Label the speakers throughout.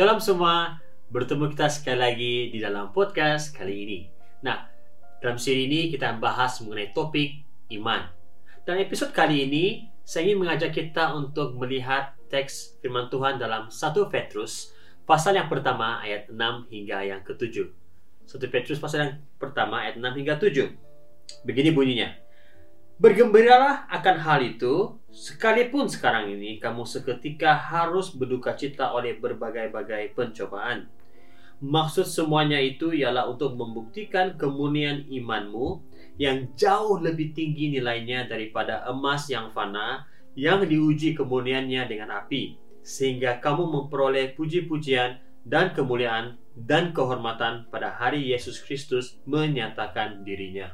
Speaker 1: Shalom semua, bertemu kita sekali lagi di dalam podcast kali ini. Nah, dalam seri ini kita bahas mengenai topik iman. Dan episode kali ini, saya ingin mengajak kita untuk melihat teks firman Tuhan dalam 1 Petrus, pasal yang pertama ayat 6 hingga yang ke-7. 1 Petrus pasal yang pertama ayat 6 hingga 7. Begini bunyinya. Bergembiralah akan hal itu, sekalipun sekarang ini kamu seketika harus berduka cita oleh berbagai-bagai pencobaan. Maksud semuanya itu ialah untuk membuktikan kemurnian imanmu yang jauh lebih tinggi nilainya daripada emas yang fana yang diuji kemurniannya dengan api, sehingga kamu memperoleh puji-pujian dan kemuliaan dan kehormatan pada hari Yesus Kristus menyatakan dirinya.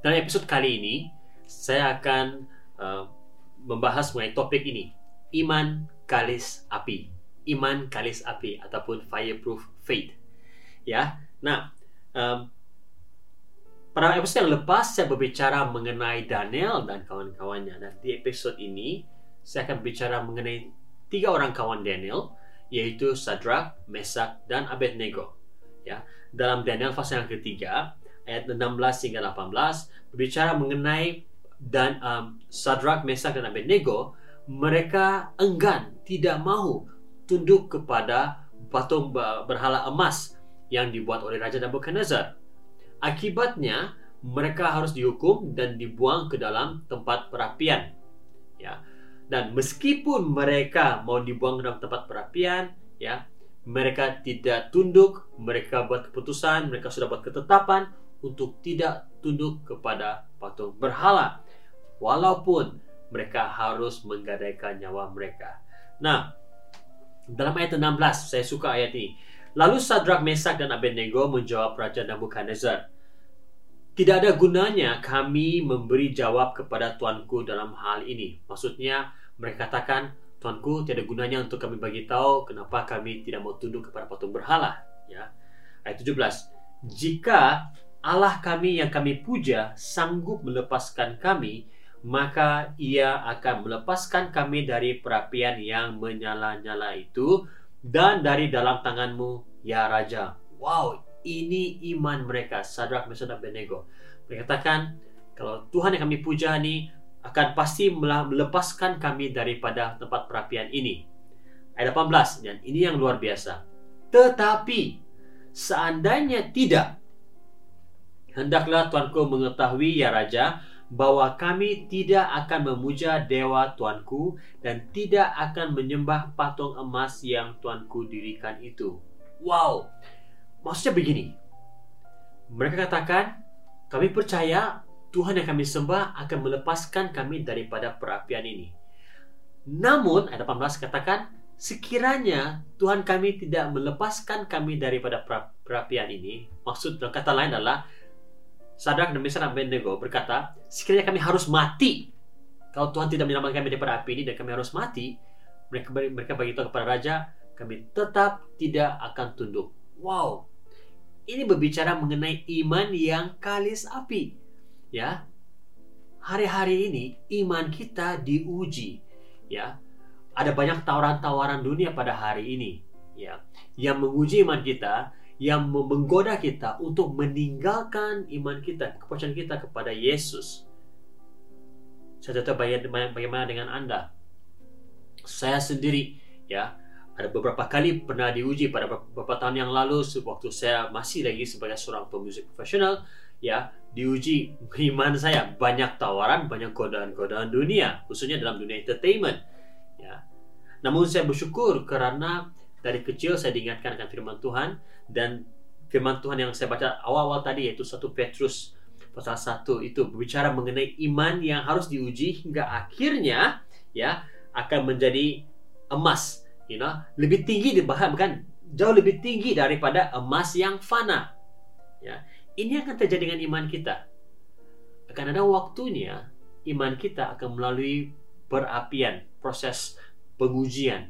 Speaker 1: Dalam episode kali ini, saya akan uh, membahas mengenai topik ini, iman kalis api, iman kalis api ataupun fireproof faith. Ya, nah um, pada episode yang lepas saya berbicara mengenai Daniel dan kawan-kawannya. Dan di episode ini saya akan bicara mengenai tiga orang kawan Daniel, yaitu Sadrak, Mesak, dan Abednego. Ya, dalam Daniel pasal yang ketiga, ayat 16 hingga 18 berbicara mengenai dan um, Sadrak, Mesak dan Abednego mereka enggan tidak mau tunduk kepada patung berhala emas yang dibuat oleh Raja Nebuchadnezzar. Akibatnya mereka harus dihukum dan dibuang ke dalam tempat perapian. Ya. Dan meskipun mereka mau dibuang ke dalam tempat perapian, ya, mereka tidak tunduk, mereka buat keputusan, mereka sudah buat ketetapan untuk tidak tunduk kepada patung berhala walaupun mereka harus menggadaikan nyawa mereka. Nah, dalam ayat 16 saya suka ayat ini. Lalu Sadrak, Mesak dan Abednego menjawab Raja Nabukadnezar, tidak ada gunanya kami memberi jawab kepada tuanku dalam hal ini. Maksudnya mereka katakan, tuanku tidak gunanya untuk kami bagi tahu kenapa kami tidak mau tunduk kepada patung berhala. Ya. Ayat 17. Jika Allah kami yang kami puja sanggup melepaskan kami, maka ia akan melepaskan kami dari perapian yang menyala-nyala itu dan dari dalam tanganmu, ya Raja. Wow, ini iman mereka, Sadrak, Mesak, dan Abednego. Mereka katakan, kalau Tuhan yang kami puja ini akan pasti melepaskan kami daripada tempat perapian ini. Ayat 18, dan ini yang luar biasa. Tetapi, seandainya tidak, Hendaklah tuanku mengetahui ya raja bahwa kami tidak akan memuja dewa tuanku dan tidak akan menyembah patung emas yang tuanku dirikan itu. Wow. Maksudnya begini. Mereka katakan, kami percaya Tuhan yang kami sembah akan melepaskan kami daripada perapian ini. Namun, ayat 18 katakan, sekiranya Tuhan kami tidak melepaskan kami daripada perapian ini, maksud kata lain adalah Sadrak dan Mesak dan Abednego berkata, sekiranya kami harus mati, kalau Tuhan tidak menyelamatkan kami dari api ini dan kami harus mati, mereka mereka beritahu kepada raja, kami tetap tidak akan tunduk. Wow, ini berbicara mengenai iman yang kalis api. Ya, hari-hari ini iman kita diuji. Ya, ada banyak tawaran-tawaran dunia pada hari ini. Ya, yang menguji iman kita yang menggoda kita untuk meninggalkan iman kita, kepercayaan kita kepada Yesus. Saya tetap bagaimana dengan Anda. Saya sendiri, ya, ada beberapa kali pernah diuji pada beberapa tahun yang lalu waktu saya masih lagi sebagai seorang pemusik profesional, ya, diuji iman saya banyak tawaran, banyak godaan-godaan dunia, khususnya dalam dunia entertainment, ya. Namun saya bersyukur karena dari kecil saya diingatkan akan firman Tuhan dan firman Tuhan yang saya baca awal-awal tadi yaitu satu Petrus pasal 1 itu berbicara mengenai iman yang harus diuji hingga akhirnya ya akan menjadi emas you know lebih tinggi bahkan jauh lebih tinggi daripada emas yang fana ya. Ini akan terjadi dengan iman kita. Akan ada waktunya iman kita akan melalui perapian proses pengujian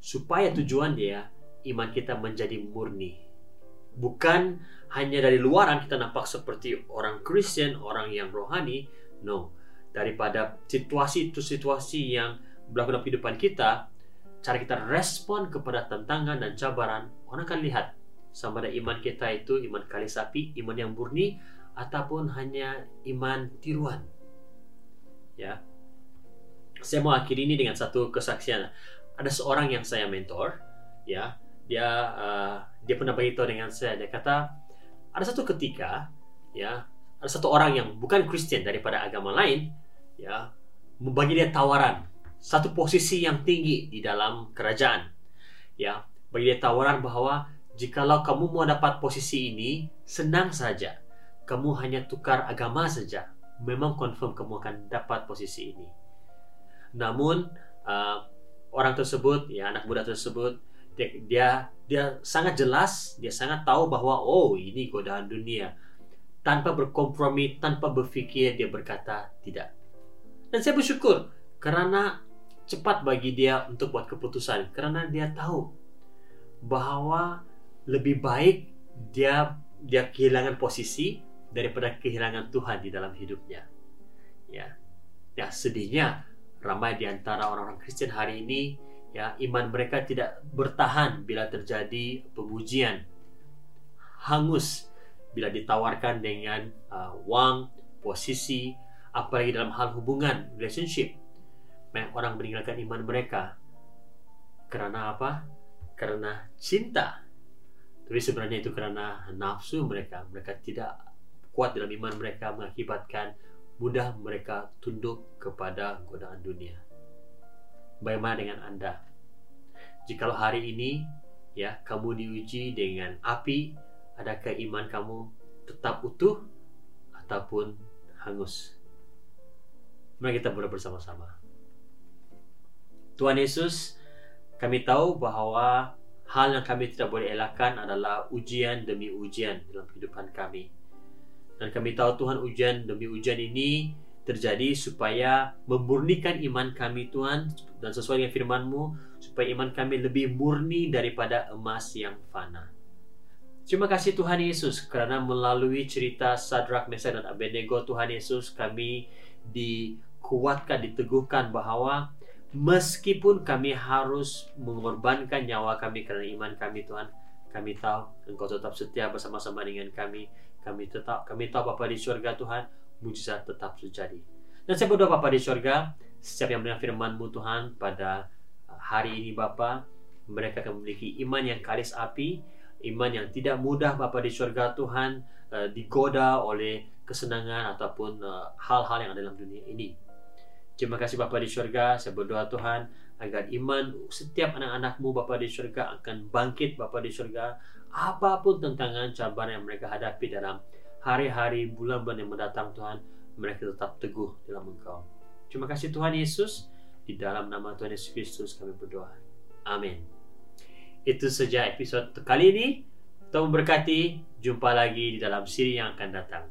Speaker 1: supaya tujuan dia iman kita menjadi murni bukan hanya dari luaran kita nampak seperti orang Kristen, orang yang rohani. No, daripada situasi itu situasi yang berlaku dalam kehidupan kita, cara kita respon kepada tantangan dan cabaran, orang akan lihat sama ada iman kita itu iman kali sapi, iman yang murni ataupun hanya iman tiruan. Ya. Saya mau akhiri ini dengan satu kesaksian. Ada seorang yang saya mentor, ya. Dia uh, dia pernah beritahu dengan saya dia kata ada satu ketika ya ada satu orang yang bukan Kristen daripada agama lain ya membagi dia tawaran satu posisi yang tinggi di dalam kerajaan ya. Bagi dia tawaran bahwa jikalau kamu mau dapat posisi ini senang saja. Kamu hanya tukar agama saja. Memang confirm kamu akan dapat posisi ini. Namun uh, orang tersebut ya anak muda tersebut dia, dia dia sangat jelas dia sangat tahu bahwa oh ini godaan dunia tanpa berkompromi tanpa berfikir dia berkata tidak dan saya bersyukur karena cepat bagi dia untuk buat keputusan karena dia tahu bahwa lebih baik dia dia kehilangan posisi daripada kehilangan Tuhan di dalam hidupnya. Ya. Ya, sedihnya ramai di antara orang-orang Kristen hari ini ya iman mereka tidak bertahan bila terjadi pengujian. Hangus bila ditawarkan dengan uh, wang, posisi, apalagi dalam hal hubungan, relationship banyak orang meninggalkan iman mereka karena apa? Karena cinta. Tapi sebenarnya itu karena nafsu mereka. Mereka tidak kuat dalam iman mereka mengakibatkan mudah mereka tunduk kepada godaan dunia. Bagaimana dengan Anda? Jikalau hari ini ya kamu diuji dengan api, adakah iman kamu tetap utuh ataupun hangus? Mari kita berdoa bersama-sama. Tuhan Yesus, kami tahu bahwa hal yang kami tidak boleh elakkan adalah ujian demi ujian dalam kehidupan kami. Dan kami tahu Tuhan ujian demi ujian ini terjadi supaya memurnikan iman kami Tuhan dan sesuai dengan firman-Mu supaya iman kami lebih murni daripada emas yang fana. Terima kasih Tuhan Yesus karena melalui cerita Sadrak, Mesak dan Abednego Tuhan Yesus kami dikuatkan, diteguhkan bahwa Meskipun kami harus mengorbankan nyawa kami karena iman kami Tuhan, kami tahu Engkau tetap setia bersama-sama dengan kami. Kami tetap kami tahu Bapa di surga Tuhan, mujizat tetap terjadi. Dan saya berdoa Bapa di surga, setiap yang mendengar firman-Mu Tuhan pada hari ini Bapa, mereka akan memiliki iman yang kalis api, iman yang tidak mudah Bapa di surga Tuhan eh, digoda oleh kesenangan ataupun eh, hal-hal yang ada dalam dunia ini. Terima kasih Bapa di surga. Saya berdoa Tuhan agar iman setiap anak-anakmu Bapa di surga akan bangkit Bapa di surga. Apa pun tantangan cabaran yang mereka hadapi dalam hari-hari bulan-bulan yang mendatang Tuhan, mereka tetap teguh dalam Engkau. Terima kasih Tuhan Yesus. Di dalam nama Tuhan Yesus Kristus kami berdoa. Amin. Itu saja episode kali ini. Tuhan memberkati. Jumpa lagi di dalam siri yang akan datang.